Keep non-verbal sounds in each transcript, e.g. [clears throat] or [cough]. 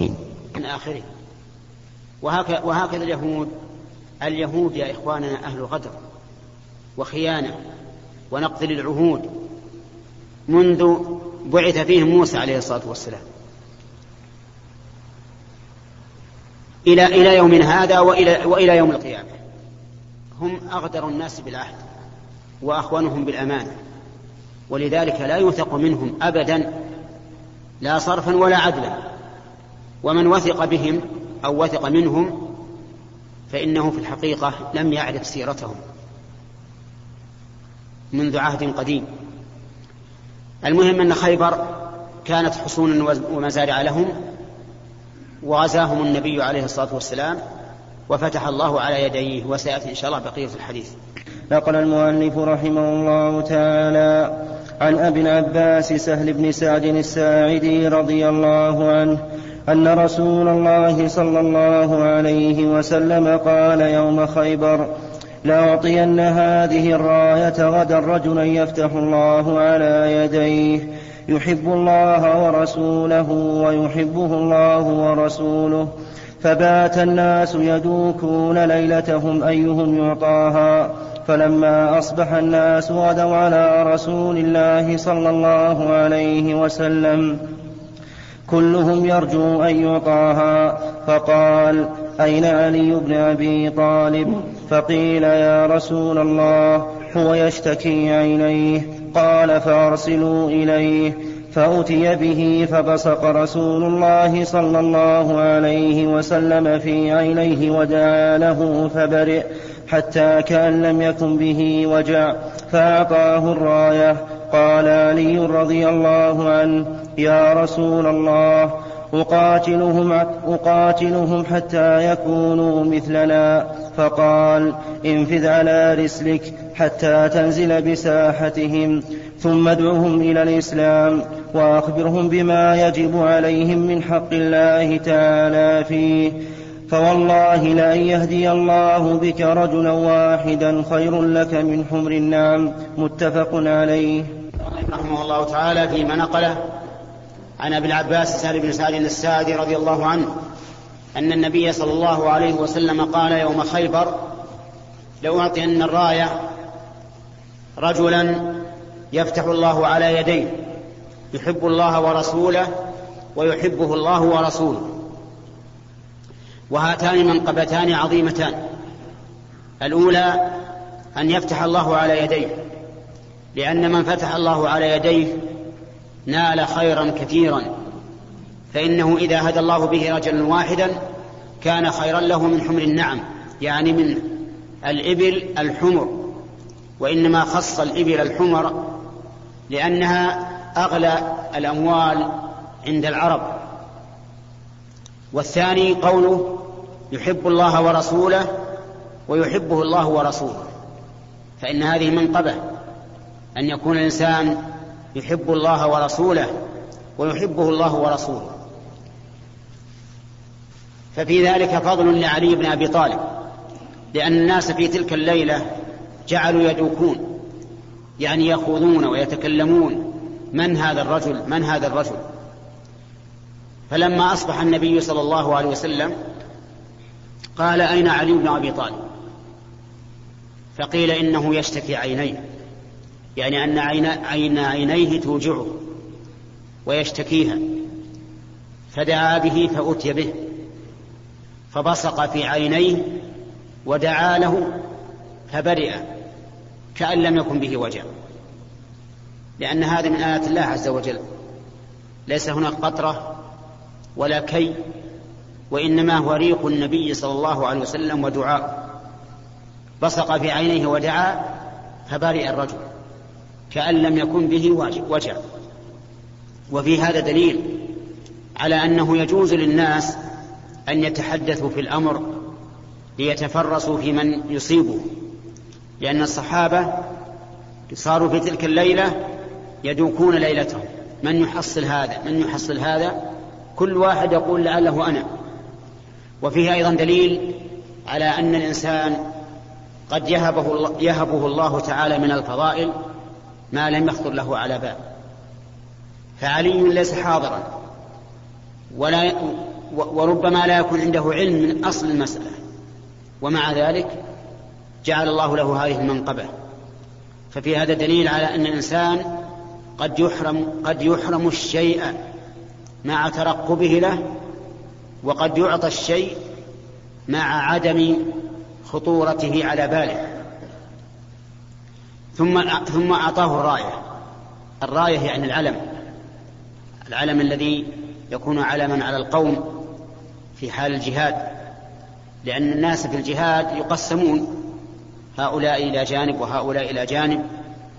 من آخره. وهكذا, وهكذا اليهود. اليهود يا إخواننا أهل غدر وخيانة ونقض للعهود منذ بعث فيهم موسى عليه الصلاة والسلام. إلى إلى يومنا هذا وإلى وإلى يوم القيامة. هم أغدر الناس بالعهد وأخونهم بالأمانة. ولذلك لا يوثق منهم أبدا لا صرفا ولا عدلا. ومن وثق بهم أو وثق منهم فإنه في الحقيقة لم يعرف سيرتهم منذ عهد قديم. المهم أن خيبر كانت حصونا ومزارع لهم وغزاهم النبي عليه الصلاة والسلام وفتح الله على يديه وسيأتي إن شاء الله بقية الحديث. نقل المؤلف رحمه الله تعالى عن أبي العباس سهل بن سعد الساعدي رضي الله عنه أن رسول الله صلى الله عليه وسلم قال يوم خيبر لأعطين هذه الراية غدا رجلا يفتح الله على يديه يحب الله ورسوله ويحبه الله ورسوله فبات الناس يدوكون ليلتهم أيهم يعطاها فلما أصبح الناس غدوا على رسول الله صلى الله عليه وسلم. كلهم يرجو أن يعطاها. فقال أين علي بن أبي طالب؟ فقيل يا رسول الله هو يشتكي عينيه قال فأرسلوا إليه. فأتي به فبصق رسول الله صلى الله عليه وسلم في عينيه ودعا له فبرئ حتى كأن لم يكن به وجع. فأعطاه الراية. قال علي رضي الله عنه يا رسول الله أقاتلهم, أقاتلهم حتى يكونوا مثلنا. فقال انفذ على رسلك حتى تنزل بساحتهم ثم ادعهم إلى الإسلام وأخبرهم بما يجب عليهم من حق الله تعالى فيه. فوالله لأن يهدي الله بك رجلا واحدا خير لك من حمر النعم. متفق عليه. رحمه الله تعالى فيما نقله عن أبي العباس سهل بن سعد الساعدي رضي الله عنه أن النبي صلى الله عليه وسلم قال يوم خيبر لو اعطين الراية رجلا يفتح الله على يديه يحب الله ورسوله ويحبه الله ورسوله. وهاتان منقبتان عظيمتان. الأولى أن يفتح الله على يديه لأن من فتح الله على يديه نال خيرا كثيرا. فإنه إذا هدى الله به رجلا واحدا كان خيرا له من حمر النعم يعني من الإبل الحمر. وإنما خص الإبل الحمر لأنها أغلى الأموال عند العرب. والثاني قوله يحب الله ورسوله ويحبه الله ورسوله. فإن هذه منقبة أن يكون الإنسان يحب الله ورسوله ويحبه الله ورسوله. ففي ذلك فضل لعلي بن أبي طالب لأن الناس في تلك الليلة جعلوا يدوكون يعني يخوضون ويتكلمون من هذا الرجل؟ من هذا الرجل؟ فلما أصبح النبي صلى الله عليه وسلم قال أين علي بن أبي طالب؟ فقيل إنه يشتكي عينيه. يعني أن عين, عين عينيه توجعه ويشتكيها فدعا به فأتي به فبصق في عينيه ودعا له فبرئ كأن لم يكن به وجع. لأن هذا من آيات الله عز وجل ليس هناك قطرة ولا كي وإنما هو ريق النبي صلى الله عليه وسلم ودعاء. بصق في عينيه ودعا فبرئ الرجل. كأن لم يكن به وجع. وفي هذا دليل على أنه يجوز للناس أن يتحدثوا في الأمر ليتفرسوا في من يصيبه. لأن الصحابة صاروا في تلك الليلة يدوكون ليلتهم. من يحصل هذا؟ من يحصل هذا؟ كل واحد يقول لعله أنا. وفيه أيضا دليل على أن الإنسان قد يهبه الله, يهبه الله تعالى من الفضائل ما لم يخطر له على بال فعلي ليس حاضرا. ولا وربما لا يكون عنده علم من أصل المسألة. ومع ذلك جعل الله له هذه المنقبة. ففي هذا دليل على أن الإنسان قد يحرم قد يحرم الشيء مع ترقبه له وقد يعطى الشيء مع عدم خطورته على باله. ثم ثم أعطاه الراية. الراية يعني العلم. العلم الذي يكون علما على القوم في حال الجهاد. لأن الناس في الجهاد يقسمون هؤلاء إلى جانب وهؤلاء إلى جانب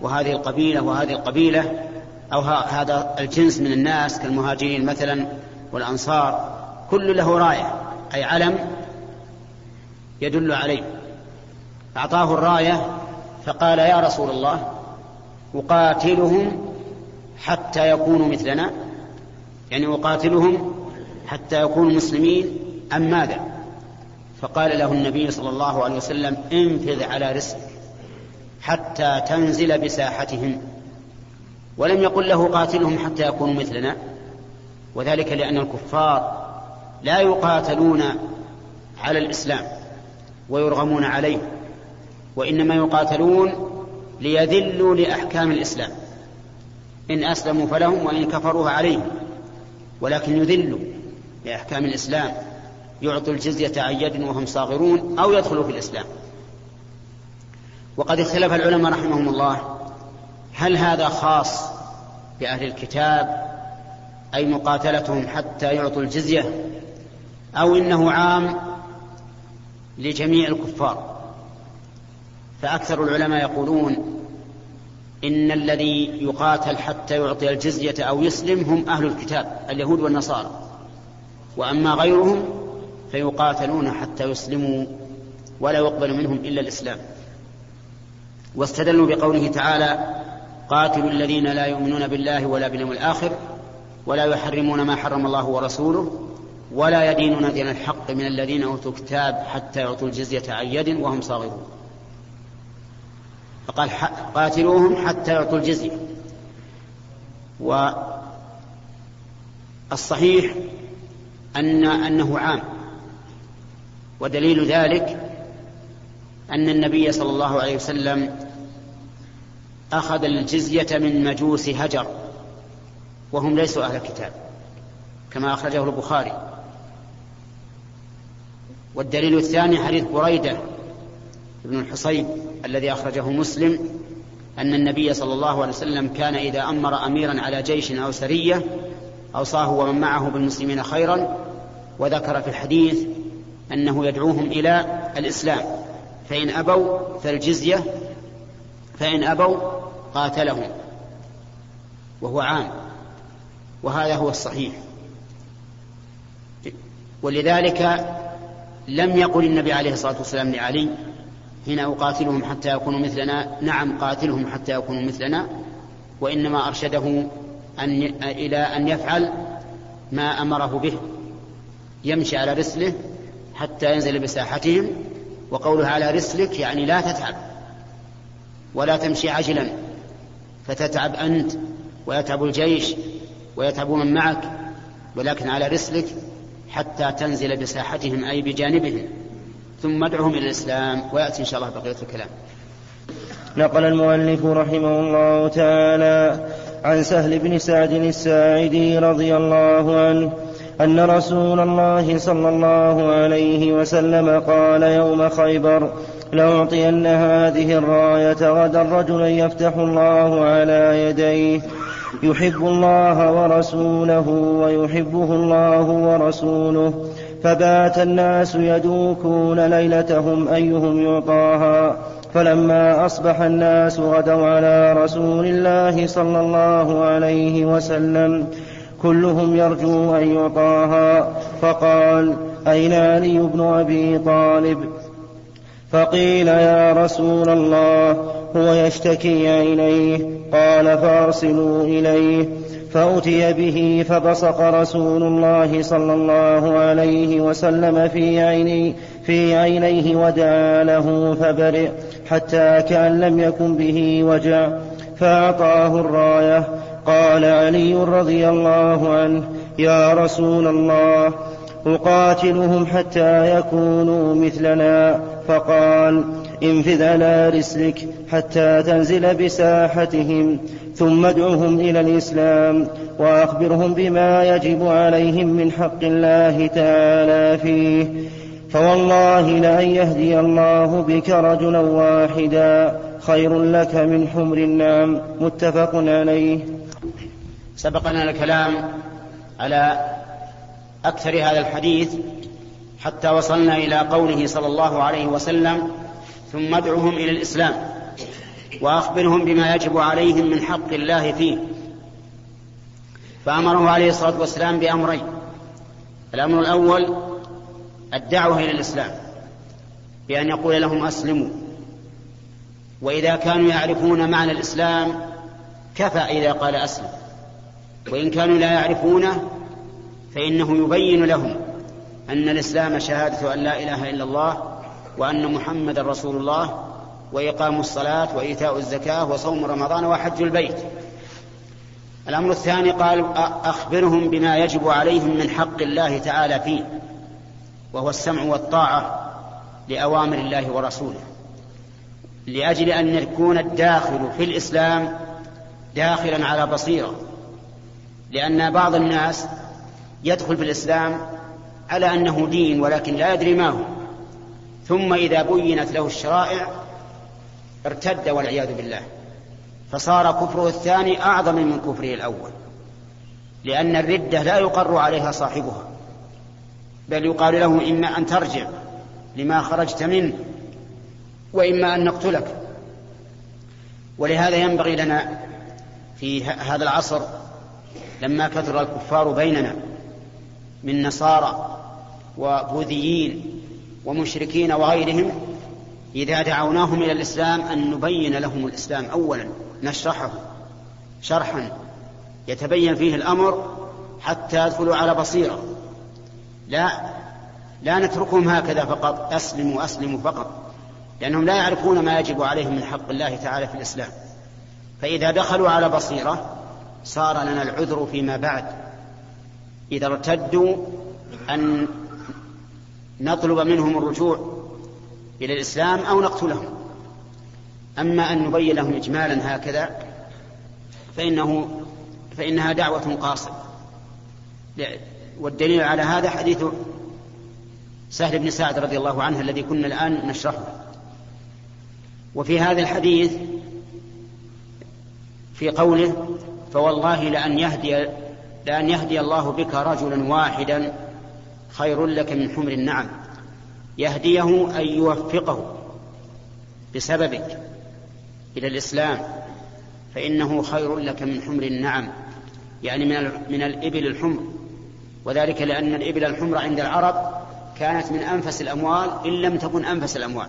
وهذه القبيلة وهذه القبيلة أو هذا الجنس من الناس كالمهاجرين مثلا والأنصار. كل له راية أي علم يدل عليه. أعطاه الراية فقال يا رسول الله أقاتلهم حتى يكونوا مثلنا؟ يعني أقاتلهم حتى يكونوا مسلمين أم ماذا؟ فقال له النبي صلى الله عليه وسلم انفذ على رزقك حتى تنزل بساحتهم. ولم يقل له قاتلهم حتى يكونوا مثلنا؟ وذلك لأن الكفار لا يقاتلون على الإسلام ويرغمون عليه. وإنما يقاتلون ليذلوا لأحكام الإسلام. إن أسلموا فلهم وإن كفروا عليهم. ولكن يذلوا لأحكام الإسلام. يعطوا الجزية عن يد وهم صاغرون أو يدخلوا في الإسلام. وقد اختلف العلماء رحمهم الله. هل هذا خاص بأهل الكتاب؟ أي مقاتلتهم حتى يعطوا الجزية؟ أو إنه عام لجميع الكفار؟ فأكثر العلماء يقولون إن الذي يقاتل حتى يعطي الجزية أو يسلم هم أهل الكتاب اليهود والنصارى. وأما غيرهم فيقاتلون حتى يسلموا ولا يقبل منهم إلا الإسلام. واستدلوا بقوله تعالى قاتلوا الذين لا يؤمنون بالله ولا باليوم الآخر ولا يحرمون ما حرم الله ورسوله ولا يدينون دين الحق من الذين أوتوا الكتاب حتى يعطوا الجزية عن يد وهم صاغرون. فقال قاتلوهم حتى يعطوا الجزية. والصحيح أن أنه عام. ودليل ذلك أن النبي صلى الله عليه وسلم أخذ الجزية من مجوس هجر وهم ليسوا أهل الكتاب كما أخرجه البخاري. والدليل الثاني حديث بريدة بن الحصيب الذي أخرجه مسلم أن النبي صلى الله عليه وسلم كان إذا أمر أميرا على جيش أو سرية أوصاه ومن معه بالمسلمين خيرا وذكر في الحديث أنه يدعوهم إلى الإسلام فإن أبوا فالجزية فإن أبوا قاتلهم وهو عام وهذا هو الصحيح. ولذلك لم يقل النبي عليه الصلاة والسلام لعلي حين أقاتلهم حتى يكونوا مثلنا. نعم قاتلهم حتى يكونوا مثلنا. وإنما أرشده أن إلى أن يفعل ما أمره به. يمشي على رسله حتى ينزل بساحتهم. وقوله على رسلك يعني لا تتعب ولا تمشي عجلا فتتعب أنت ويتعب الجيش ويتعب من معك. ولكن على رسلك حتى تنزل بساحتهم أي بجانبهم. ثم ادعهم إلى الإسلام ويأتي إن شاء الله بقية الكلام. نقل المؤلف رحمه الله تعالى عن سهل بن سعد الساعدي رضي الله عنه أن رسول الله صلى الله عليه وسلم قال يوم خيبر لأعطين هذه الراية غدا رجلا يفتح الله على يديه يحب الله ورسوله ويحبه الله ورسوله فبات الناس يدوكون ليلتهم أيهم يعطاها فلما أصبح الناس غدوا على رسول الله صلى الله عليه وسلم كلهم يرجو أن يعطاها فقال أين علي بن أبي طالب؟ فقيل يا رسول الله هو يشتكي عينيه قال فارسلوا إليه. فأتي به فبصق رسول الله صلى الله عليه وسلم في عيني في عينيه ودعا له فبرئ حتى كأن لم يكن به وجع فأعطاه الراية. قال علي رضي الله عنه يا رسول الله أقاتلهم حتى يكونوا مثلنا. فقال انفذ على رسلك حتى تنزل بساحتهم. ثم ادعهم إلى الإسلام وأخبرهم بما يجب عليهم من حق الله تعالى فيه. فوالله لأن يهدي الله بك رجلا واحدا خير لك من حمر النعم. متفق عليه. سبقنا الكلام على أكثر هذا الحديث حتى وصلنا إلى قوله صلى الله عليه وسلم ثم ادعهم إلى الإسلام. وأخبرهم بما يجب عليهم من حق الله فيه. فأمره عليه الصلاة والسلام بأمرين. الأمر الأول الدعوة إلى الإسلام بأن يقول لهم أسلموا. وإذا كانوا يعرفون معنى الإسلام كفى إذا قال أسلم. وإن كانوا لا يعرفونه فإنه يبين لهم أن الإسلام شهادة أن لا إله إلا الله وأن محمد رسول الله وإقام الصلاة وإيتاء الزكاة وصوم رمضان وحج البيت. الأمر الثاني قال أخبرهم بما يجب عليهم من حق الله تعالى فيه وهو السمع والطاعة لأوامر الله ورسوله. لأجل أن يكون الداخل في الإسلام داخلا على بصيرة. لأن بعض الناس يدخل في الإسلام على أنه دين ولكن لا يدري ما هو. ثم إذا بينت له الشرائع ارتد والعياذ بالله. فصار كفره الثاني أعظم من كفره الأول. لأن الردة لا يقر عليها صاحبها. بل يقال له إما أن ترجع لما خرجت منه وإما أن نقتلك. ولهذا ينبغي لنا في هذا العصر لما كثر الكفار بيننا من نصارى وبوذيين ومشركين وغيرهم إذا دعوناهم إلى الإسلام أن نبين لهم الإسلام أولا نشرحه شرحا يتبين فيه الأمر حتى يدخلوا على بصيرة. لا لا نتركهم هكذا فقط أسلموا أسلموا فقط لأنهم لا يعرفون ما يجب عليهم من حق الله تعالى في الإسلام. فإذا دخلوا على بصيرة صار لنا العذر فيما بعد. إذا ارتدوا أن نطلب منهم الرجوع إلى الإسلام أو نقتلهم أما أن نبين لهم إجمالا هكذا فإنه فإنها دعوة قاصرة. والدليل على هذا حديث سهل بن سعد رضي الله عنه الذي كنا الآن نشرحه. وفي هذا الحديث في قوله فوالله لأن يهدي لأن يهدي الله بك رجلا واحدا خير لك من حمر النعم. يهديه أن يوفقه بسببك إلى الإسلام فإنه خير لك من حمر النعم يعني من من الإبل الحمر وذلك لأن الإبل الحمر عند العرب كانت من أنفس الأموال إن لم تكن أنفس الأموال.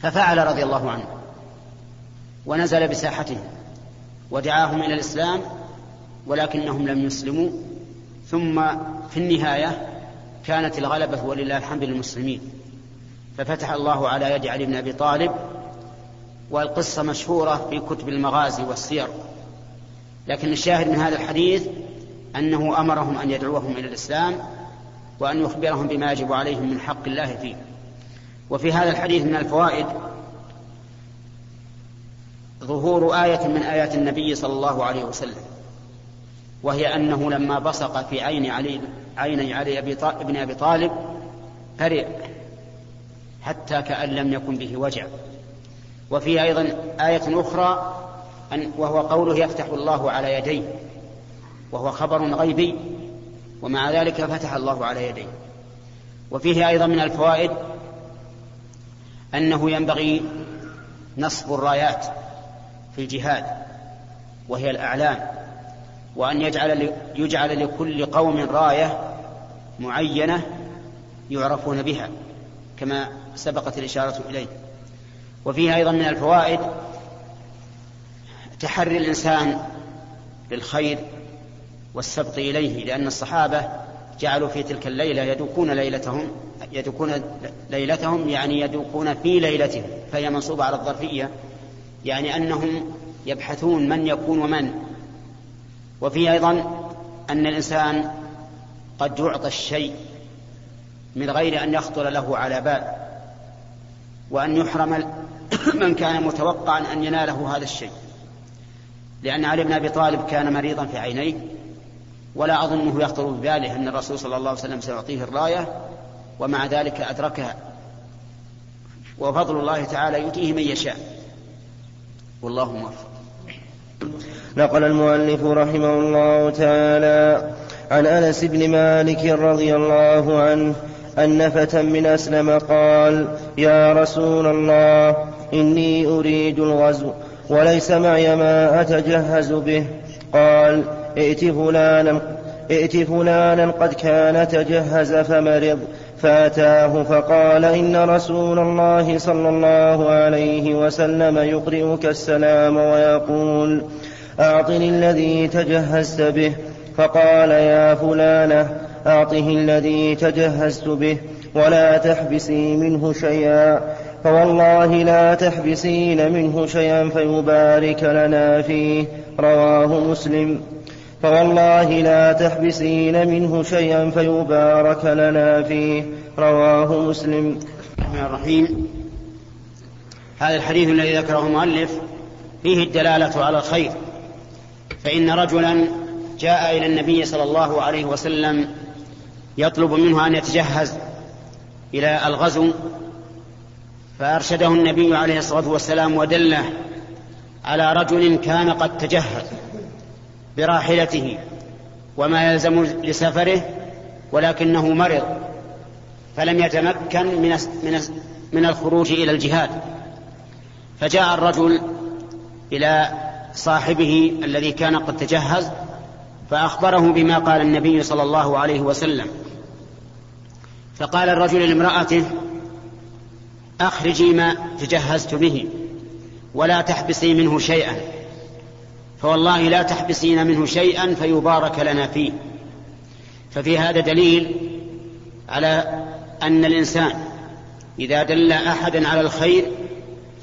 ففعل رضي الله عنه ونزل بساحتهم ودعاهم إلى الإسلام ولكنهم لم يسلموا ثم في النهاية كانت الغلبة ولله الحمد للمسلمين. ففتح الله على يد علي بن أبي طالب والقصة مشهورة في كتب المغازي والسير. لكن الشاهد من هذا الحديث أنه أمرهم أن يدعوهم إلى الإسلام وأن يخبرهم بما يجب عليهم من حق الله فيه. وفي هذا الحديث من الفوائد ظهور آية من آيات النبي صلى الله عليه وسلم وهي أنه لما بصق في عين علي عيني علي أبي ابن أبي طالب فرئ حتى كأن لم يكن به وجع. وفيه أيضا آية أخرى أن وهو قوله يفتح الله على يديه وهو خبر غيبي ومع ذلك فتح الله على يديه. وفيه أيضا من الفوائد أنه ينبغي نصب الرايات في الجهاد وهي الأعلام. وأن يجعل يجعل لكل قوم راية معينة يعرفون بها كما سبقت الإشارة إليه. وفيه أيضا من الفوائد تحري الإنسان للخير والسبق إليه لأن الصحابة جعلوا في تلك الليلة يدوكون ليلتهم يدوكون ليلتهم يعني يدوكون في ليلتهم فهي منصوبة على الظرفية يعني أنهم يبحثون من يكون ومن. وفيه أيضا أن الإنسان قد يعطى الشيء من غير أن يخطر له على بال وأن يحرم [coughs] من كان متوقعا أن يناله هذا الشيء. لأن علي بن أبي طالب كان مريضا في عينيه ولا أظنه يخطر بباله أن الرسول صلى الله عليه وسلم سيعطيه الراية ومع ذلك أدركها. وفضل الله تعالى يؤتيه من يشاء. والله موفق. نقل المؤلف رحمه الله تعالى عن أنس بن مالك رضي الله عنه أن فتى من أسلم قال يا رسول الله إني أريد الغزو وليس معي ما أتجهز به. قال ائت فلانا ائت فلانا قد كان تجهز فمرض فأتاه فقال إن رسول الله صلى الله عليه وسلم يقرئك السلام ويقول أعطني الذي تجهزت به. فقال يا فلانة أعطه الذي تجهزت به ولا تحبسي منه شيئا. فوالله لا تحبسين منه شيئا فيبارك لنا فيه. رواه مسلم. فوالله لا تحبسين منه شيئا فيبارك لنا فيه. رواه مسلم. الرحمن الرحيم. هذا الحديث الذي ذكره المؤلف فيه الدلالة على الخير. فإن رجلا جاء إلى النبي صلى الله عليه وسلم يطلب منه أن يتجهز إلى الغزو فأرشده النبي عليه الصلاة والسلام ودله على رجل كان قد تجهز براحلته وما يلزم لسفره ولكنه مرض فلم يتمكن من من من الخروج إلى الجهاد. فجاء الرجل إلى صاحبه الذي كان قد تجهز فأخبره بما قال النبي صلى الله عليه وسلم. فقال الرجل لامرأته أخرجي ما تجهزت به ولا تحبسي منه شيئا. فوالله لا تحبسين منه شيئا فيبارك لنا فيه. ففي هذا دليل على أن الإنسان إذا دل أحدا على الخير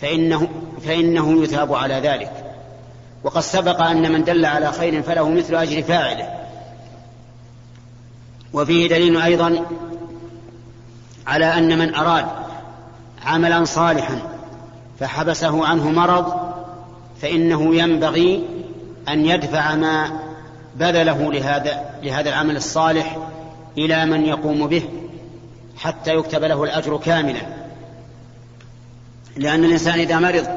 فإنه, فإنه يثاب على ذلك. وقد سبق أن من دل على خير فله مثل أجر فاعله. وفيه دليل أيضا على أن من أراد عملا صالحا فحبسه عنه مرض فإنه ينبغي أن يدفع ما بذله لهذا لهذا العمل الصالح إلى من يقوم به حتى يكتب له الأجر كاملا. لأن الإنسان إذا مرض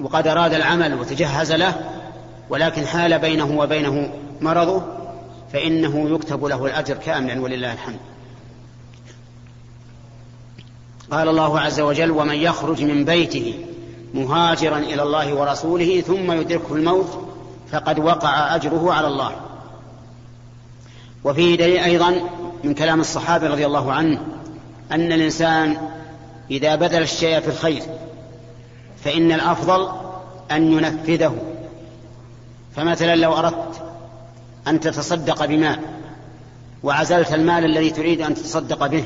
وقد أراد العمل وتجهز له ولكن حال بينه وبينه مرضه فإنه يكتب له الأجر كاملا ولله الحمد. قال الله عز وجل ومن يخرج من بيته مهاجرا إلى الله ورسوله ثم يدركه الموت فقد وقع أجره على الله. وفيه دليل أيضا من كلام الصحابة رضي الله عنه أن الإنسان إذا بذل الشيء في الخير فإن الأفضل أن ينفذه. فمثلا لو أردت أن تتصدق بماء وعزلت المال الذي تريد أن تتصدق به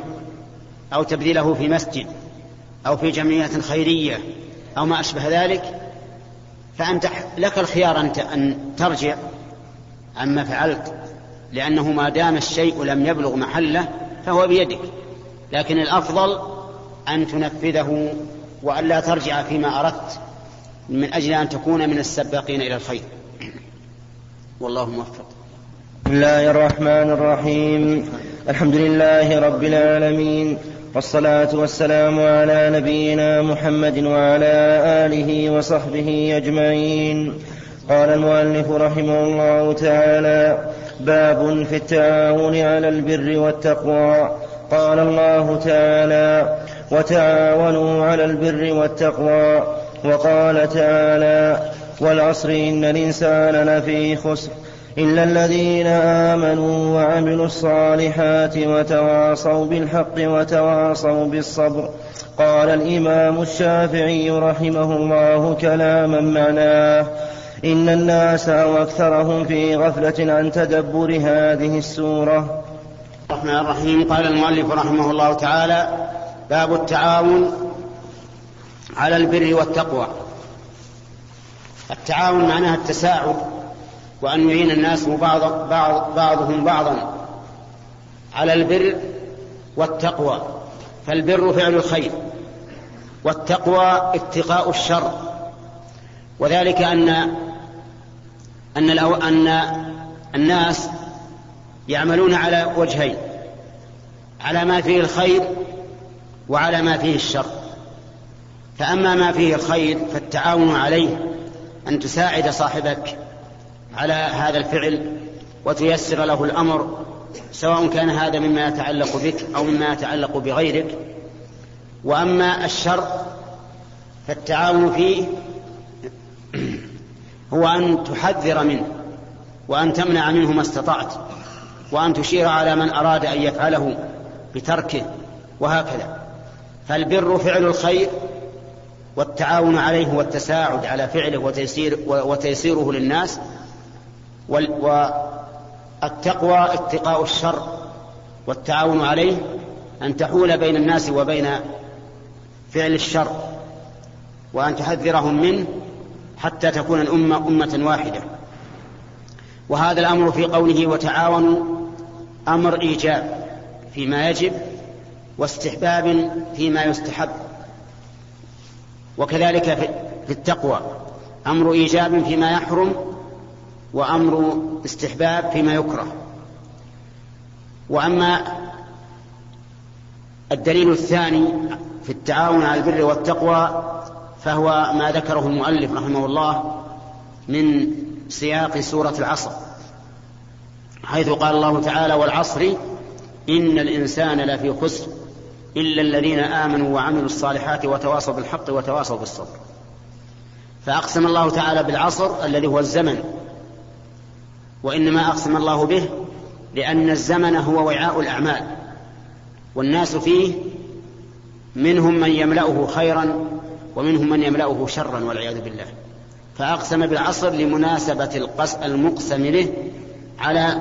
أو تبذله في مسجد أو في جمعية خيرية أو ما أشبه ذلك فأنت لك الخيار أن ترجع عما فعلت لأنه ما دام الشيء لم يبلغ محله فهو بيدك. لكن الأفضل أن تنفذه وأن لا ترجع فيما أردت من أجل أن تكون من السباقين إلى الخير. والله موفق. بسم الله الرحمن الرحيم. الحمد لله رب العالمين. والصلاة والسلام على نبينا محمد وعلى آله وصحبه أجمعين. قال المؤلف رحمه الله تعالى باب في التعاون على البر والتقوى. قال الله تعالى وتعاونوا على البر والتقوى. وقال تعالى والعصر إن الإنسان لفي خسر إلا الذين آمنوا وعملوا الصالحات وتواصوا بالحق وتواصوا بالصبر. قال الإمام الشافعي رحمه الله كلاما معناه إن الناس أو أكثرهم في غفلة عن تدبر هذه السورة. الرحمن الرحيم. قال المؤلف رحمه الله تعالى باب التعاون على البر والتقوى. التعاون معناها التساعد وأن يعين الناس بعض بعض بعضهم بعضا على البر والتقوى. فالبر فعل الخير والتقوى اتقاء الشر. وذلك أن أن أن الناس يعملون على وجهين على ما فيه الخير وعلى ما فيه الشر. فأما ما فيه الخير فالتعاون عليه أن تساعد صاحبك على هذا الفعل وتيسر له الأمر سواء كان هذا مما يتعلق بك أو مما يتعلق بغيرك. وأما الشر فالتعاون فيه هو أن تحذر منه وأن تمنع منه ما استطعت وأن تشير على من أراد أن يفعله بتركه وهكذا. فالبر فعل الخير والتعاون عليه والتساعد على فعله وتيسير وتيسيره للناس والتقوى اتقاء الشر والتعاون عليه أن تحول بين الناس وبين فعل الشر وأن تحذرهم منه حتى تكون الأمة أمة واحدة. وهذا الأمر في قوله وتعاونوا أمر إيجاب فيما يجب واستحباب فيما يستحب. وكذلك في التقوى. أمر إيجاب فيما يحرم وأمر استحباب فيما يكره. وأما الدليل الثاني في التعاون على البر والتقوى فهو ما ذكره المؤلف رحمه الله من سياق سورة العصر حيث قال الله تعالى والعصر إن الإنسان لفي خسر إلا الذين آمنوا وعملوا الصالحات وتواصوا بالحق وتواصوا بالصبر. فأقسم الله تعالى بالعصر الذي هو الزمن وإنما أقسم الله به لأن الزمن هو وعاء الأعمال والناس فيه منهم من يملأه خيرا ومنهم من يملأه شرا والعياذ بالله. فأقسم بالعصر لمناسبة المقسم له على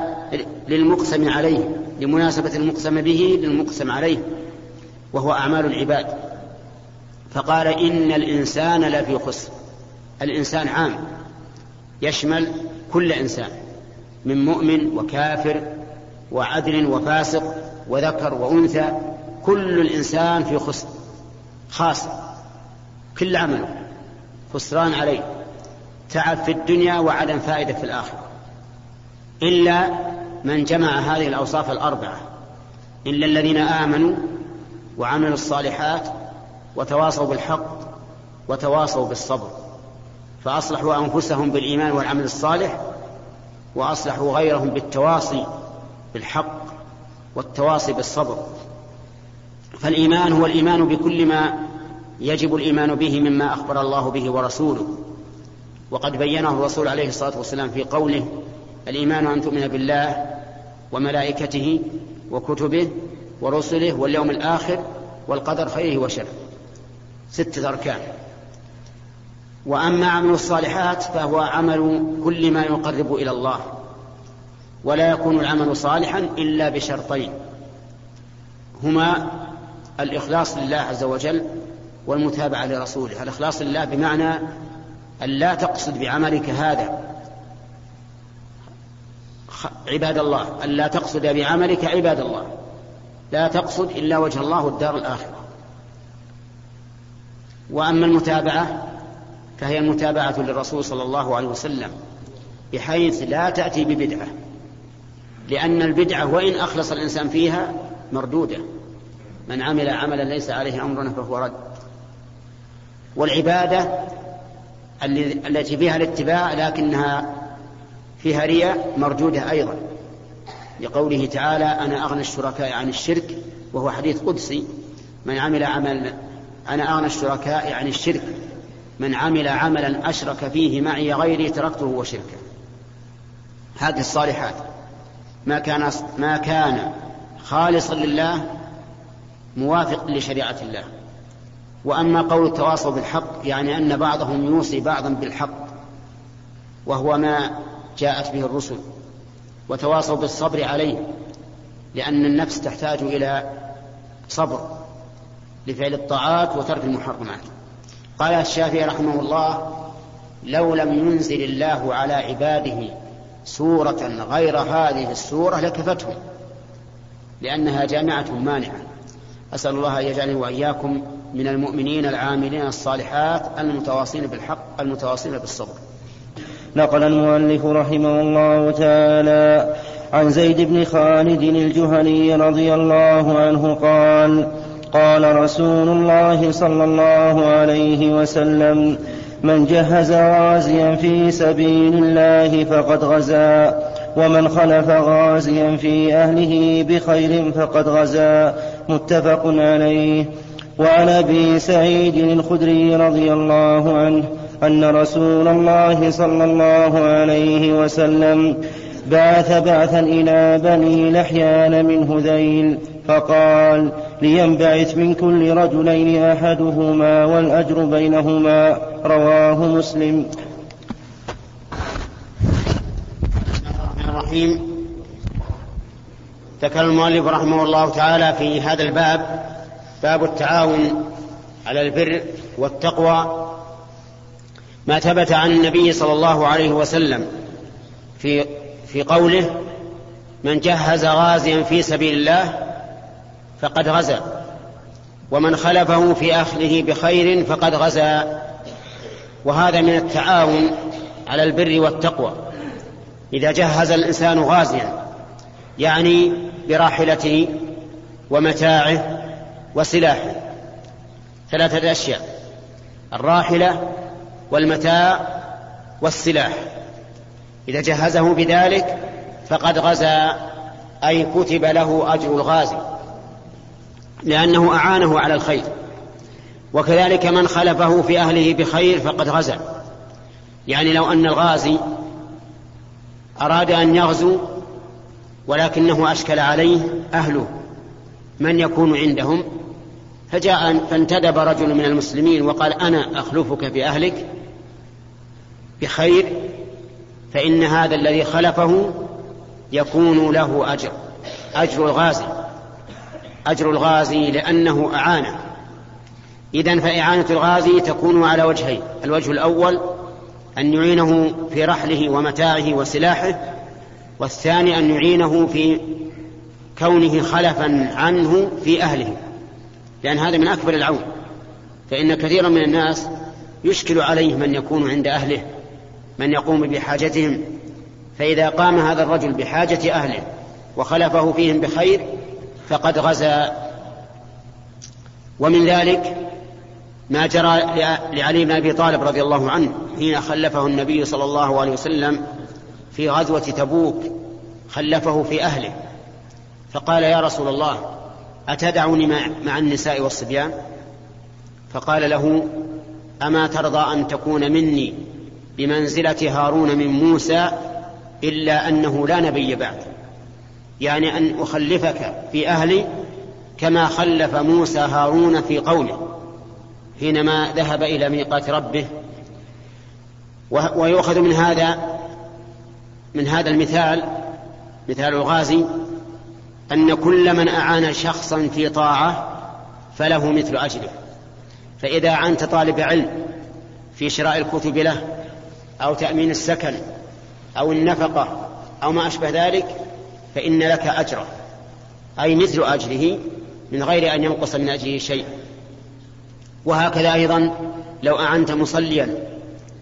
للمقسم عليه لمناسبة المقسم به للمقسم عليه. وهو أعمال العباد. فقال إن الإنسان لفي خسر. الإنسان عام يشمل كل إنسان من مؤمن وكافر وعدل وفاسق وذكر وأنثى كل الإنسان في خسر خاص كل عمله خسران عليه تعب في الدنيا وعدم فائدة في الآخرة. إلا من جمع هذه الأوصاف الأربعة. إلا الذين آمنوا وعملوا الصالحات وتواصوا بالحق وتواصوا بالصبر. فأصلحوا أنفسهم بالإيمان والعمل الصالح وأصلحوا غيرهم بالتواصي بالحق والتواصي بالصبر. فالإيمان هو الإيمان بكل ما يجب الإيمان به مما أخبر الله به ورسوله. وقد بينه الرسول عليه الصلاة والسلام في قوله الإيمان أن تؤمن بالله وملائكته وكتبه ورسله واليوم الآخر والقدر خيره وشره. ستة أركان. وأما عمل الصالحات فهو عمل كل ما يقرب إلى الله. ولا يكون العمل صالحا إلا بشرطين. هما الإخلاص لله عز وجل والمتابعة لرسوله. الإخلاص لله بمعنى أن لا تقصد بعملك هذا. عباد الله أن لا تقصد بعملك عباد الله. لا تقصد إلا وجه الله الدار الآخرة. وأما المتابعة فهي المتابعة للرسول صلى الله عليه وسلم بحيث لا تأتي ببدعة لأن البدعة وإن أخلص الإنسان فيها مردودة. من عمل عملا ليس عليه أمرنا فهو رد. والعبادة التي فيها الاتباع لكنها فيها رياء مردودة أيضا. لقوله تعالى أنا أغنى الشركاء عن الشرك وهو حديث قدسي. من عمل عمل أنا أغنى الشركاء عن الشرك. من عمل عملا أشرك فيه معي غيري تركته وشركه. هذه الصالحات. ما كان ما كان خالصا لله موافق لشريعة الله. وأما قول التواصل بالحق يعني أن بعضهم يوصي بعضا بالحق وهو ما جاءت به الرسل. وتواصوا بالصبر عليه لأن النفس تحتاج إلى صبر لفعل الطاعات وترك المحرمات. قال الشافعي رحمه الله لو لم ينزل الله على عباده سورة غير هذه السورة لكفتهم لأنها جامعة مانعة. أسأل الله أن يجعلني وإياكم من المؤمنين العاملين الصالحات المتواصين بالحق المتواصين بالصبر. نقل المؤلف رحمه الله تعالى عن زيد بن خالد الجهني رضي الله عنه قال قال رسول الله صلى الله عليه وسلم من جهز غازيا في سبيل الله فقد غزا ومن خلف غازيا في أهله بخير فقد غزا. متفق عليه. وعن أبي سعيد الخدري رضي الله عنه أن رسول الله صلى الله عليه وسلم بعث بعثا إلى بني لحيان من هذيل فقال لينبعث من كل رجلين أحدهما والأجر بينهما رواه مسلم. الرحيم. ذكر المؤلف رحمه الله تعالى في هذا الباب باب التعاون على البر والتقوى ما ثبت عن النبي صلى الله عليه وسلم في في قوله من جهز غازيا في سبيل الله فقد غزا ومن خلفه في أخذه بخير فقد غزا. وهذا من التعاون على البر والتقوى. إذا جهز الإنسان غازيا يعني براحلته ومتاعه وسلاحه. ثلاثة أشياء الراحلة والمتاع والسلاح. إذا جهزه بذلك فقد غزا أي كتب له أجر الغازي لأنه أعانه على الخير. وكذلك من خلفه في أهله بخير فقد غزا. يعني لو أن الغازي أراد أن يغزو ولكنه أشكل عليه أهله من يكون عندهم؟ فجاء فانتدب رجل من المسلمين وقال أنا أخلفك في أهلك بخير فإن هذا الذي خلفه يكون له أجر أجر الغازي أجر الغازي لأنه أعانه. إذا فإعانة الغازي تكون على وجهين الوجه الأول أن يعينه في رحله ومتاعه وسلاحه والثاني أن يعينه في كونه خلفا عنه في أهله لأن هذا من أكبر العون. فإن كثيرا من الناس يشكل عليه من يكون عند أهله من يقوم بحاجتهم فإذا قام هذا الرجل بحاجة أهله وخلفه فيهم بخير فقد غزا. ومن ذلك ما جرى لعلي بن أبي طالب رضي الله عنه حين خلفه النبي صلى الله عليه وسلم في غزوة تبوك خلفه في أهله فقال يا رسول الله اتدعني مع النساء والصبيان؟ فقال له أما ترضى أن تكون مني بمنزلة هارون من موسى إلا أنه لا نبي بعد. يعني أن أخلفك في أهلي كما خلف موسى هارون في قومه حينما ذهب إلى ميقات ربه. ويؤخذ من هذا من هذا المثال مثال الغازي أن كل من أعان شخصا في طاعة فله مثل أجره فإذا أعنت طالب علم في شراء الكتب له أو تأمين السكن أو النفقة أو ما أشبه ذلك فإن لك أجره أي مثل أجره من غير أن ينقص من أجره شيء. وهكذا أيضا لو أعنت مصليا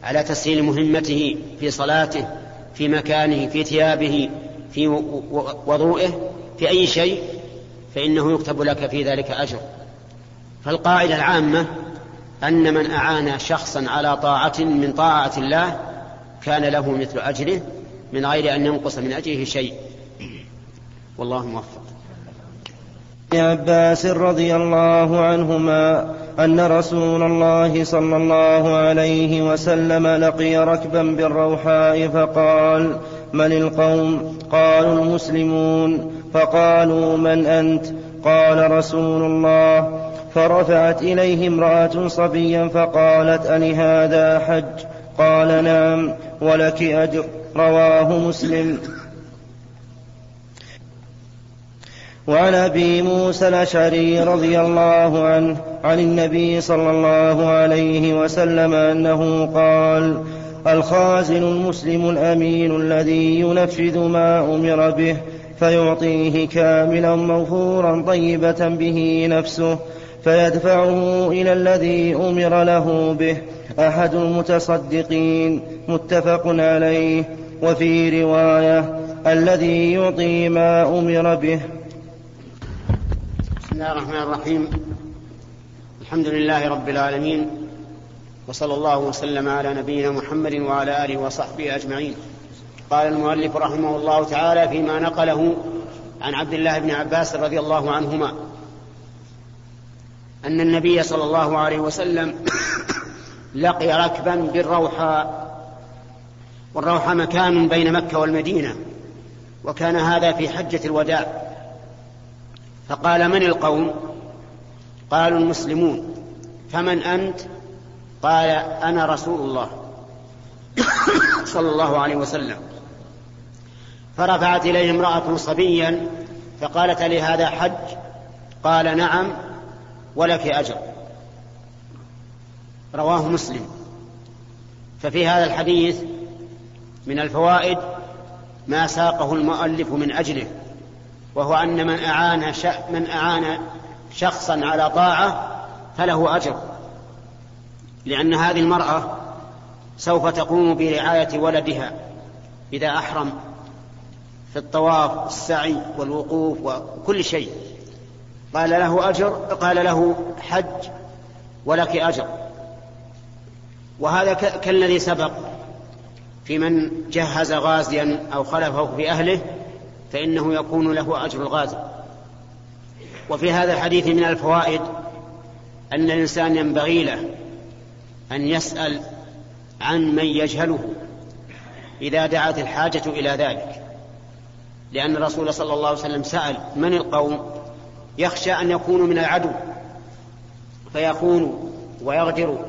على تسهيل مهمته في صلاته في مكانه في ثيابه في وضوئه في أي شيء فإنه يكتب لك في ذلك أجر. فالقاعدة العامة أن من أعان شخصا على طاعة من طاعة الله كان له مثل أجره من غير أن ينقص من أجره شيء. والله موفق. ابن عباس رضي الله عنهما أن رسول الله صلى الله عليه وسلم لقي ركبا بالروحاء فقال من القوم؟ قالوا المسلمون. فقالوا من أنت؟ قال رسول الله. فرفعت إليه امرأة صبيا فقالت ألهذا حج؟ قال نعم ولك أجر. رواه مسلم. وعن أبي موسى الأشعري رضي الله عنه عن النبي صلى الله عليه وسلم أنه قال الخازن المسلم الأمين الذي ينفذ ما أمر به فيعطيه كاملا موفورا طيبة به نفسه فيدفعه إلى الذي أمر له به. أحد المتصدقين. متفق عليه. وفي رواية الذي يعطي ما أمر به. بسم الله الرحمن الرحيم. الحمد لله رب العالمين. وصلى الله وسلم على نبينا محمد وعلى آله وصحبه أجمعين. قال المؤلف رحمه الله تعالى فيما نقله عن عبد الله بن عباس رضي الله عنهما. أن النبي صلى الله عليه وسلم لقي ركبا بالروحاء والروحاء مكان بين مكة والمدينة وكان هذا في حجة الوداع. فقال من القوم؟ قالوا المسلمون. فمن أنت؟ قال أنا رسول الله [coughs] صلى الله عليه وسلم. فرفعت إليه امرأة صبيا فقالت لي هذا حج؟ قال نعم. ولك أجر. رواه مسلم. ففي هذا الحديث من الفوائد ما ساقه المؤلف من أجله وهو أن من أعان من أعان شخصا على طاعة فله أجر. لأن هذه المرأة سوف تقوم برعاية ولدها إذا أحرم في الطواف السعي والوقوف وكل شيء. قال له أجر قال له حج ولك أجر. وهذا كالذي سبق في من جهز غازيا أو خلفه في أهله فإنه يكون له أجر الغازي وفي هذا الحديث من الفوائد أن الإنسان ينبغي له أن يسأل عن من يجهله إذا دعت الحاجة إلى ذلك. لأن الرسول صلى الله عليه وسلم سأل من القوم؟ يخشى أن يكونوا من العدو فيخونوا ويغدروا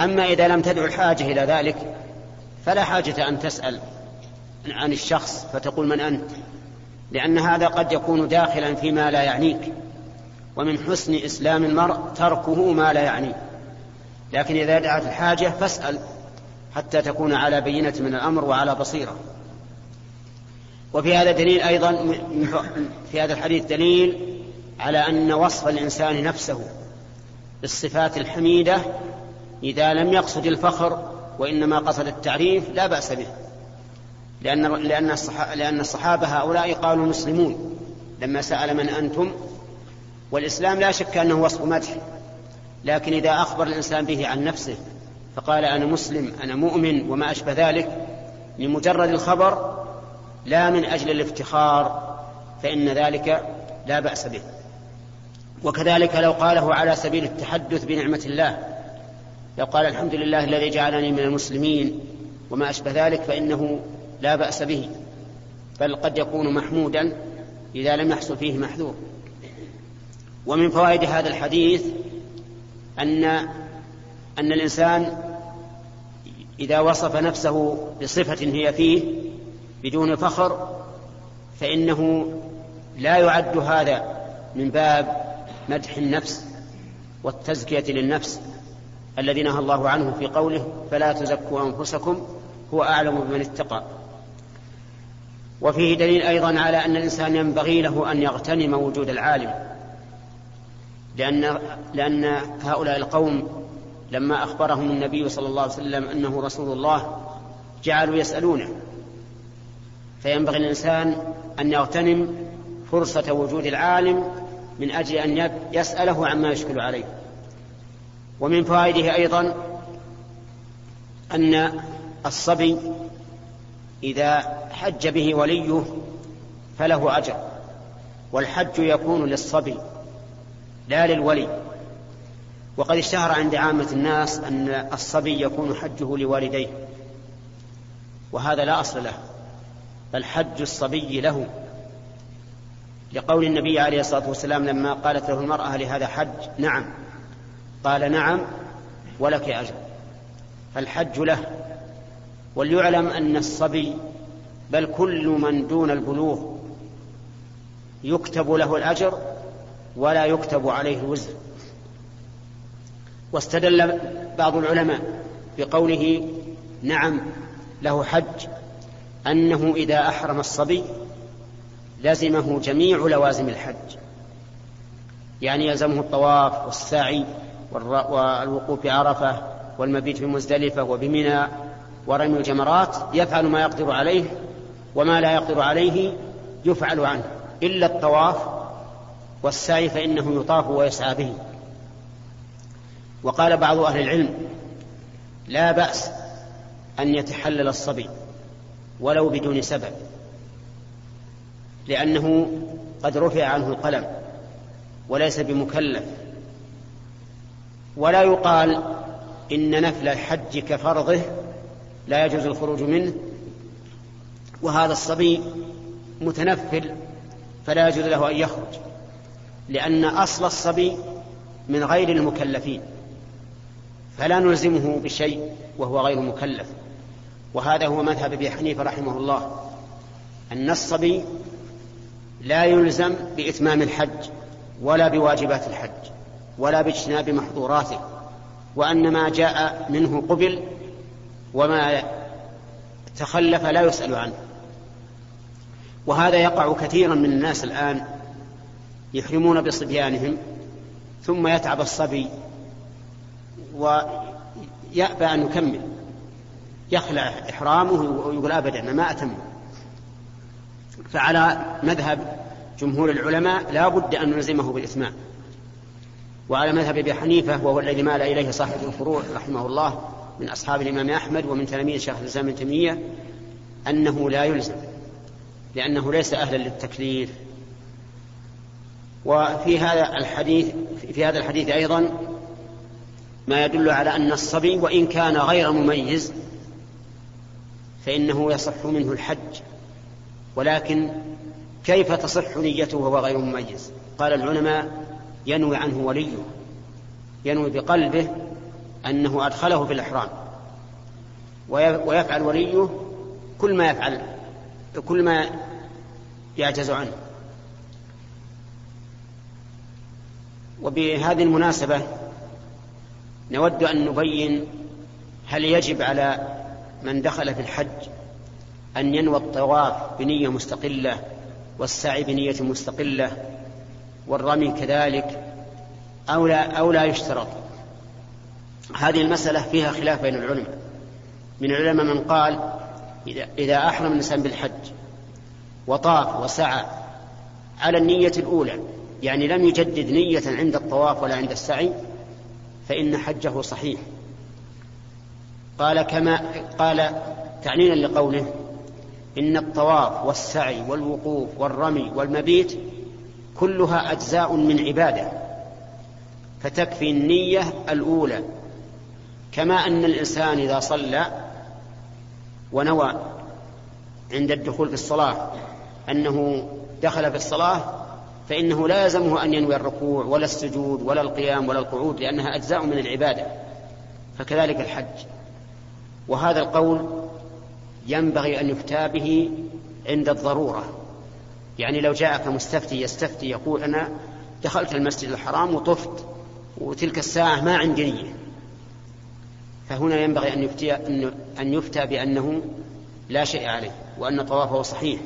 أما إذا لم تدعو الحاجة إلى ذلك فلا حاجة أن تسأل عن الشخص فتقول من أنت لأن هذا قد يكون داخلا فيما لا يعنيك. ومن حسن إسلام المرء تركه ما لا يعنيه. لكن إذا دعت الحاجة فاسأل حتى تكون على بينة من الأمر وعلى بصيرة. وفي هذا دليل أيضا في هذا الحديث دليل على أن وصف الإنسان نفسه بالصفات الحميدة إذا لم يقصد الفخر وإنما قصد التعريف لا بأس به. لأن لأن لأن الصحابة هؤلاء قالوا مسلمون. لما سأل من أنتم؟ والإسلام لا شك أنه وصف مدح. لكن إذا أخبر الإنسان به عن نفسه فقال أنا مسلم أنا مؤمن وما أشبه ذلك لمجرد الخبر لا من أجل الافتخار فإن ذلك لا بأس به. وكذلك لو قاله على سبيل التحدث بنعمة الله لو قال الحمد لله الذي جعلني من المسلمين وما أشبه ذلك فإنه لا بأس به بل قد يكون محمودا إذا لم يحصل فيه محذور. ومن فوائد هذا الحديث ان أن الإنسان إذا وصف نفسه بصفة هي فيه بدون فخر فإنه لا يعد هذا من باب مدح النفس والتزكية للنفس الذي نهى الله عنه في قوله فلا تزكوا أنفسكم هو أعلم بمن اتقى. وفيه دليل أيضا على أن الإنسان ينبغي له أن يغتنم وجود العالم لأن لأن هؤلاء القوم لما أخبرهم النبي صلى الله عليه وسلم أنه رسول الله جعلوا يسألونه. فينبغي الانسان أن يغتنم فرصة وجود العالم من أجل أن يسأله عما يشكل عليه. ومن فوائده أيضا أن الصبي إذا حج به وليه فله أجر والحج يكون للصبي لا للولي. وقد اشتهر عند عامة الناس أن الصبي يكون حجه لوالديه وهذا لا أصل له بل حج الصبي له. لقول النبي عليه الصلاة والسلام لما قالت له المرأة لهذا حج؟ نعم. قال نعم ولك اجر فالحج له. وليعلم أن الصبي بل كل من دون البلوغ يكتب له الأجر ولا يكتب عليه الوزر واستدل بعض العلماء بقوله نعم له حج أنه إذا أحرم الصبي لزمه جميع لوازم الحج. يعني يلزمه الطواف والسعي والوقوف بعرفة والمبيت بمزدلفة وبمنى ورمي الجمرات يفعل ما يقدر عليه وما لا يقدر عليه يفعل عنه. إلا الطواف والسعي فإنه يطاف ويسعى به. وقال بعض أهل العلم لا بأس أن يتحلل الصبي ولو بدون سبب. لأنه قد رفع عنه القلم وليس بمكلف. ولا يقال إن نفل الحج كفرضه لا يجوز الخروج منه وهذا الصبي متنفل فلا يجوز له أن يخرج لأن أصل الصبي من غير المكلفين فلا نلزمه بشيء وهو غير مكلف. وهذا هو مذهب أبي حنيفة رحمه الله أن الصبي لا يلزم بإتمام الحج ولا بواجبات الحج ولا باجتناب محظوراته وان ما جاء منه قبل وما تخلف لا يسأل عنه. وهذا يقع كثيرا من الناس الآن يحرمون بصبيانهم ثم يتعب الصبي ويأبى أن يكمل. يخلع إحرامه ويقول أبدا ما أتم. فعلى مذهب جمهور العلماء لا بد أن نلزمه بالإتمام وعلى مذهب أبي حنيفة وهو الذي مال إليه صاحب الفروع رحمه الله من أصحاب الإمام أحمد ومن تلاميذ شيخ الإسلام ابن تيمية أنه لا يلزم لأنه ليس أهلا للتكليف. وفي هذا الحديث في هذا الحديث أيضا ما يدل على أن الصبي وإن كان غير مميز فإنه يصح منه الحج. ولكن كيف تصح نيته وهو غير مميز؟ قال العلماء ينوي عنه وليه. ينوي بقلبه أنه أدخله في الإحرام. ويفعل وليه كل ما يفعل كل ما يعجز عنه. وبهذه المناسبة نود أن نبين هل يجب على من دخل في الحج أن ينوى الطواف بنية مستقلة والسعي بنية مستقلة والرمي كذلك أو لا, أو لا يشترط. هذه المسألة فيها خلاف بين العلماء. من العلماء من قال إذا, أحرم الإنسان بالحج وطاف وسعى على النية الأولى يعني لم يجدد نية عند الطواف ولا عند السعي فإن حجه صحيح. قال كما قال تعنينا لقوله إن الطواف والسعي والوقوف والرمي والمبيت كلها أجزاء من عبادة فتكفي النية الأولى. كما أن الإنسان إذا صلى ونوى عند الدخول في الصلاة أنه دخل في الصلاة فإنه لا يلزمه أن ينوي الركوع ولا السجود ولا القيام ولا القعود لأنها أجزاء من العبادة فكذلك الحج. وهذا القول ينبغي أن يفتى به عند الضرورة. يعني لو جاءك مستفتي يستفتي يقول أنا دخلت المسجد الحرام وطفت وتلك الساعة ما عندي نية. فهنا ينبغي أن يفتي أن يفتى بأنه لا شيء عليه وأن طوافه صحيح.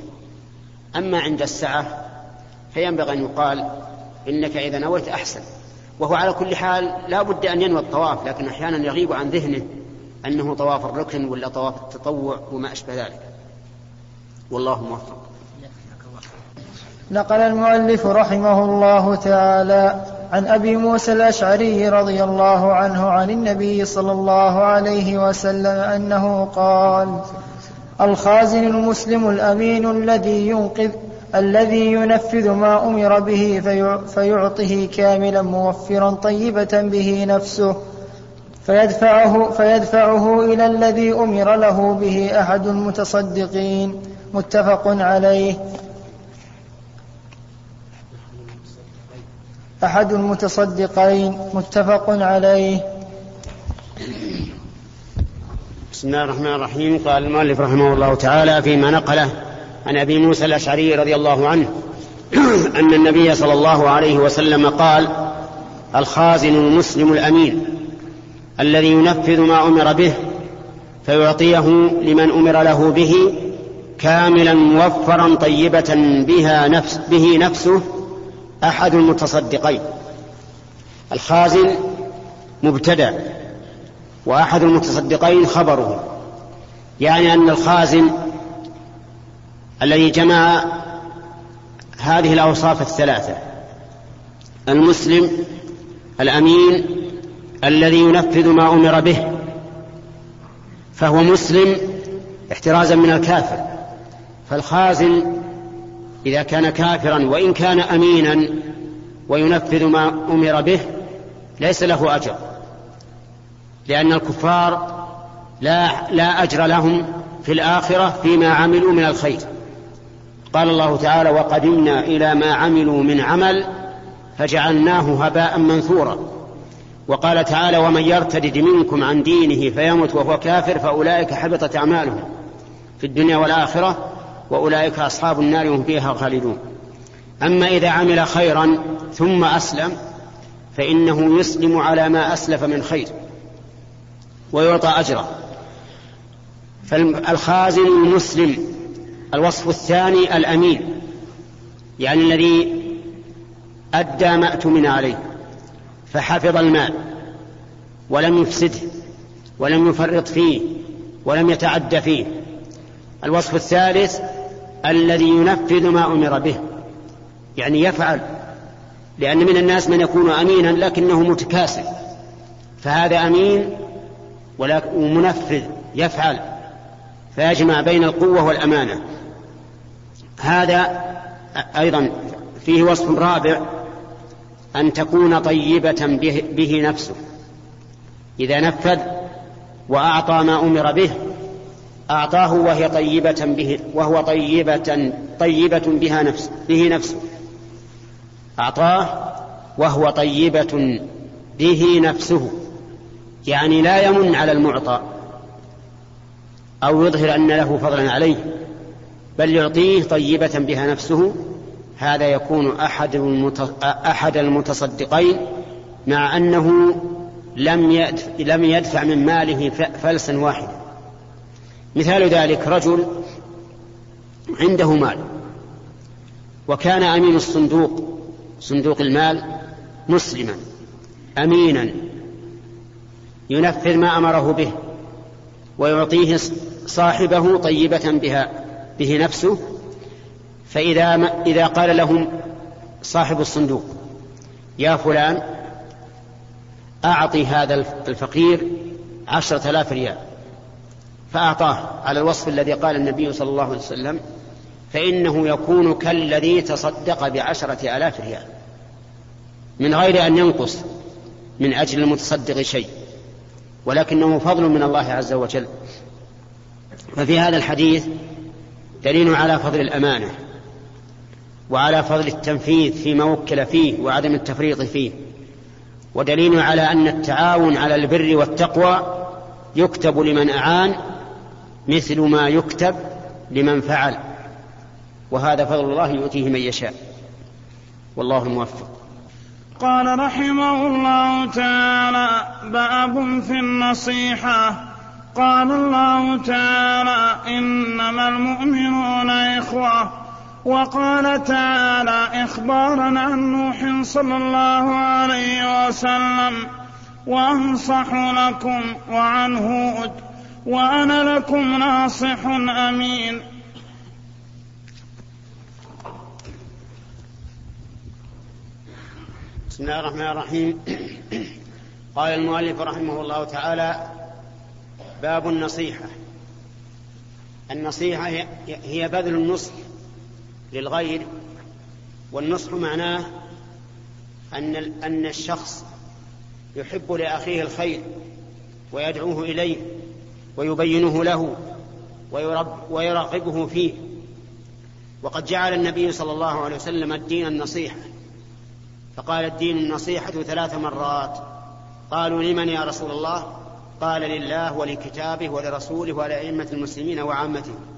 أما عند السعة فينبغي أن يقال إنك إذا نويت أحسن. وهو على كل حال لا بد أن ينوي الطواف لكن أحيانا يغيب عن ذهنه. أنه طواف الركن ولا طواف التطوع وما أشبه ذلك. والله موفق. نقل المؤلف رحمه الله تعالى عن أبي موسى الأشعري رضي الله عنه عن النبي صلى الله عليه وسلم أنه قال الخازن المسلم الأمين الذي ينقذ الذي ينفذ ما أمر به فيعطه كاملا موفرا طيبة به نفسه فيدفعه, فيدفعه إلى الذي أمر له به أحد المتصدقين. متفق عليه. أحد المتصدقين. متفق عليه. بسم الله الرحمن الرحيم. قال المؤلف رحمه الله تعالى فيما نقله عن أبي موسى الأشعري رضي الله عنه أن النبي صلى الله عليه وسلم قال الخازن المسلم الأمين. الذي ينفذ ما أمر به فيعطيه لمن أمر له به كاملا موفرا طيبة بها نفس به نفسه أحد المتصدقين. الخازن مبتدأ وأحد المتصدقين خبره. يعني أن الخازن الذي جمع هذه الأوصاف الثلاثة المسلم الأمين الذي ينفذ ما أمر به فهو مسلم احترازا من الكافر. فالخازن إذا كان كافرا وإن كان أمينا وينفذ ما أمر به ليس له أجر لأن الكفار لا, لا أجر لهم في الآخرة فيما عملوا من الخير. قال الله تعالى وقدمنا إلى ما عملوا من عمل فجعلناه هباء منثورا. وقال تعالى ومن يرتد منكم عن دينه فيمت وهو كافر فأولئك حبطت أعمالهم في الدنيا والآخرة وأولئك أصحاب النار هم فيها خالدون. أما إذا عمل خيرا ثم أسلم فإنه يسلم على ما أسلف من خير ويعطى أجره فالخازن المسلم الوصف الثاني الأمين يعني الذي أدى ما أتمن عليه. فحفظ المال ولم يفسده ولم يفرط فيه ولم يتعد فيه. الوصف الثالث الذي ينفذ ما أمر به يعني يفعل لأن من الناس من يكون أمينا لكنه متكاسل فهذا أمين ومنفذ يفعل فيجمع بين القوة والأمانة. هذا أيضا فيه وصف رابع أن تكون طيبة به, به نفسه. إذا نفذ وأعطى ما أمر به أعطاه وهي طيبة به وهو طيبة طيبة بها نفس به نفسه. أعطاه وهو طيبة به نفسه. يعني لا يمن على المعطى. أو يظهر أن له فضلا عليه. بل يعطيه طيبة بها نفسه. هذا يكون أحد أحد المتصدقين مع أنه لم يدفع, لم يدفع من ماله فلسا واحدا. مثال ذلك رجل عنده مال وكان أمين الصندوق صندوق المال مسلما أمينا ينفذ ما أمره به ويعطيه صاحبه طيبة بها به نفسه فإذا ما إذا قال لهم صاحب الصندوق يا فلان أعطي هذا الفقير عشرة آلاف ريال. فأعطاه على الوصف الذي قال النبي صلى الله عليه وسلم فإنه يكون كالذي تصدق بعشرة آلاف ريال. من غير أن ينقص من أجل المتصدق شيء ولكنه فضل من الله عز وجل. ففي هذا الحديث دليل على فضل الأمانة. وعلى فضل التنفيذ فيما وكل فيه وعدم التفريط فيه. ودليل على أن التعاون على البر والتقوى يكتب لمن أعان مثل ما يكتب لمن فعل. وهذا فضل الله يؤتيه من يشاء. والله الموفق قال رحمه الله تعالى باب في النصيحة. قال الله تعالى إنما المؤمنون إخوة. وقال تعالى اخبارا عن نوح صلى الله عليه وسلم وأنصح لكم وعن هود وأنا لكم ناصح أمين. بسم الله الرحمن الرحيم. قال المؤلف رحمه الله تعالى باب النصيحة. النصيحة هي بذل النصح. للغير والنصح معناه أن أن الشخص يحب لأخيه الخير ويدعوه إليه ويبينه له ويراقبه فيه. وقد جعل النبي صلى الله عليه وسلم الدين النصيحة. فقال الدين النصيحة ثلاث مرات. قالوا لمن يا رسول الله؟ قال لله ولكتابه ولرسوله ولأئمة المسلمين وعامتهم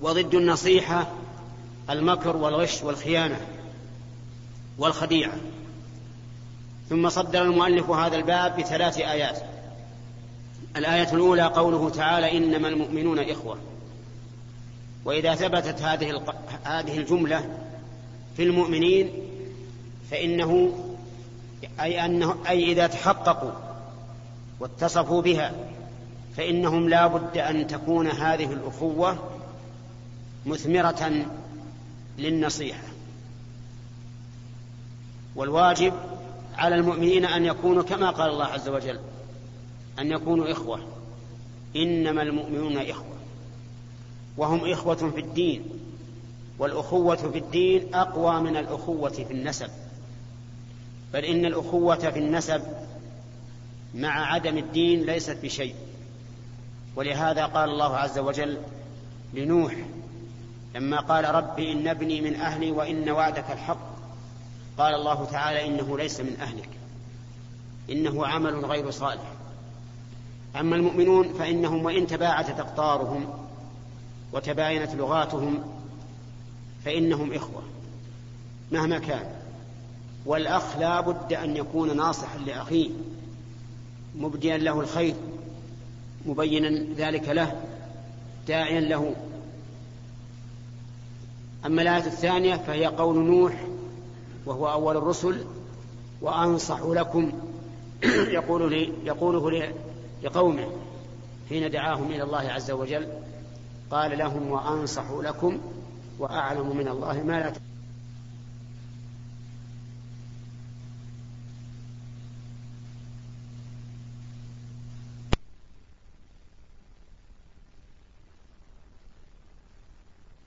وضد النصيحة المكر والغش والخيانة والخديعة. ثم صدر المؤلف هذا الباب بثلاث آيات. الآية الأولى قوله تعالى إنما المؤمنون إخوة. وإذا ثبتت هذه هذه الجملة في المؤمنين فإنه أي أنه أي إذا تحققوا واتصفوا بها فإنهم لا بد أن تكون هذه الأخوة مثمرة للنصيحة. والواجب على المؤمنين أن يكونوا كما قال الله عز وجل أن يكونوا إخوة. إنما المؤمنون إخوة. وهم إخوة في الدين. والأخوة في الدين أقوى من الأخوة في النسب. بل إن الأخوة في النسب مع عدم الدين ليست بشيء. ولهذا قال الله عز وجل لنوح لما قال رب إن ابني من أهلي وإن وعدك الحق قال الله تعالى إنه ليس من أهلك إنه عمل غير صالح. أما المؤمنون فإنهم وإن تباعدت أقطارهم وتباينت لغاتهم فإنهم إخوة مهما كان. والأخ لا بد أن يكون ناصحا لأخيه مبديا له الخير مبينا ذلك له داعيا له. أما الآية الثانية فهي قول نوح وهو أول الرسل وأنصح لكم [clears throat] يقول لي يقوله لقومه حين دعاهم إلى الله عز وجل قال لهم وأنصح لكم وأعلم من الله ما لا تعلمون.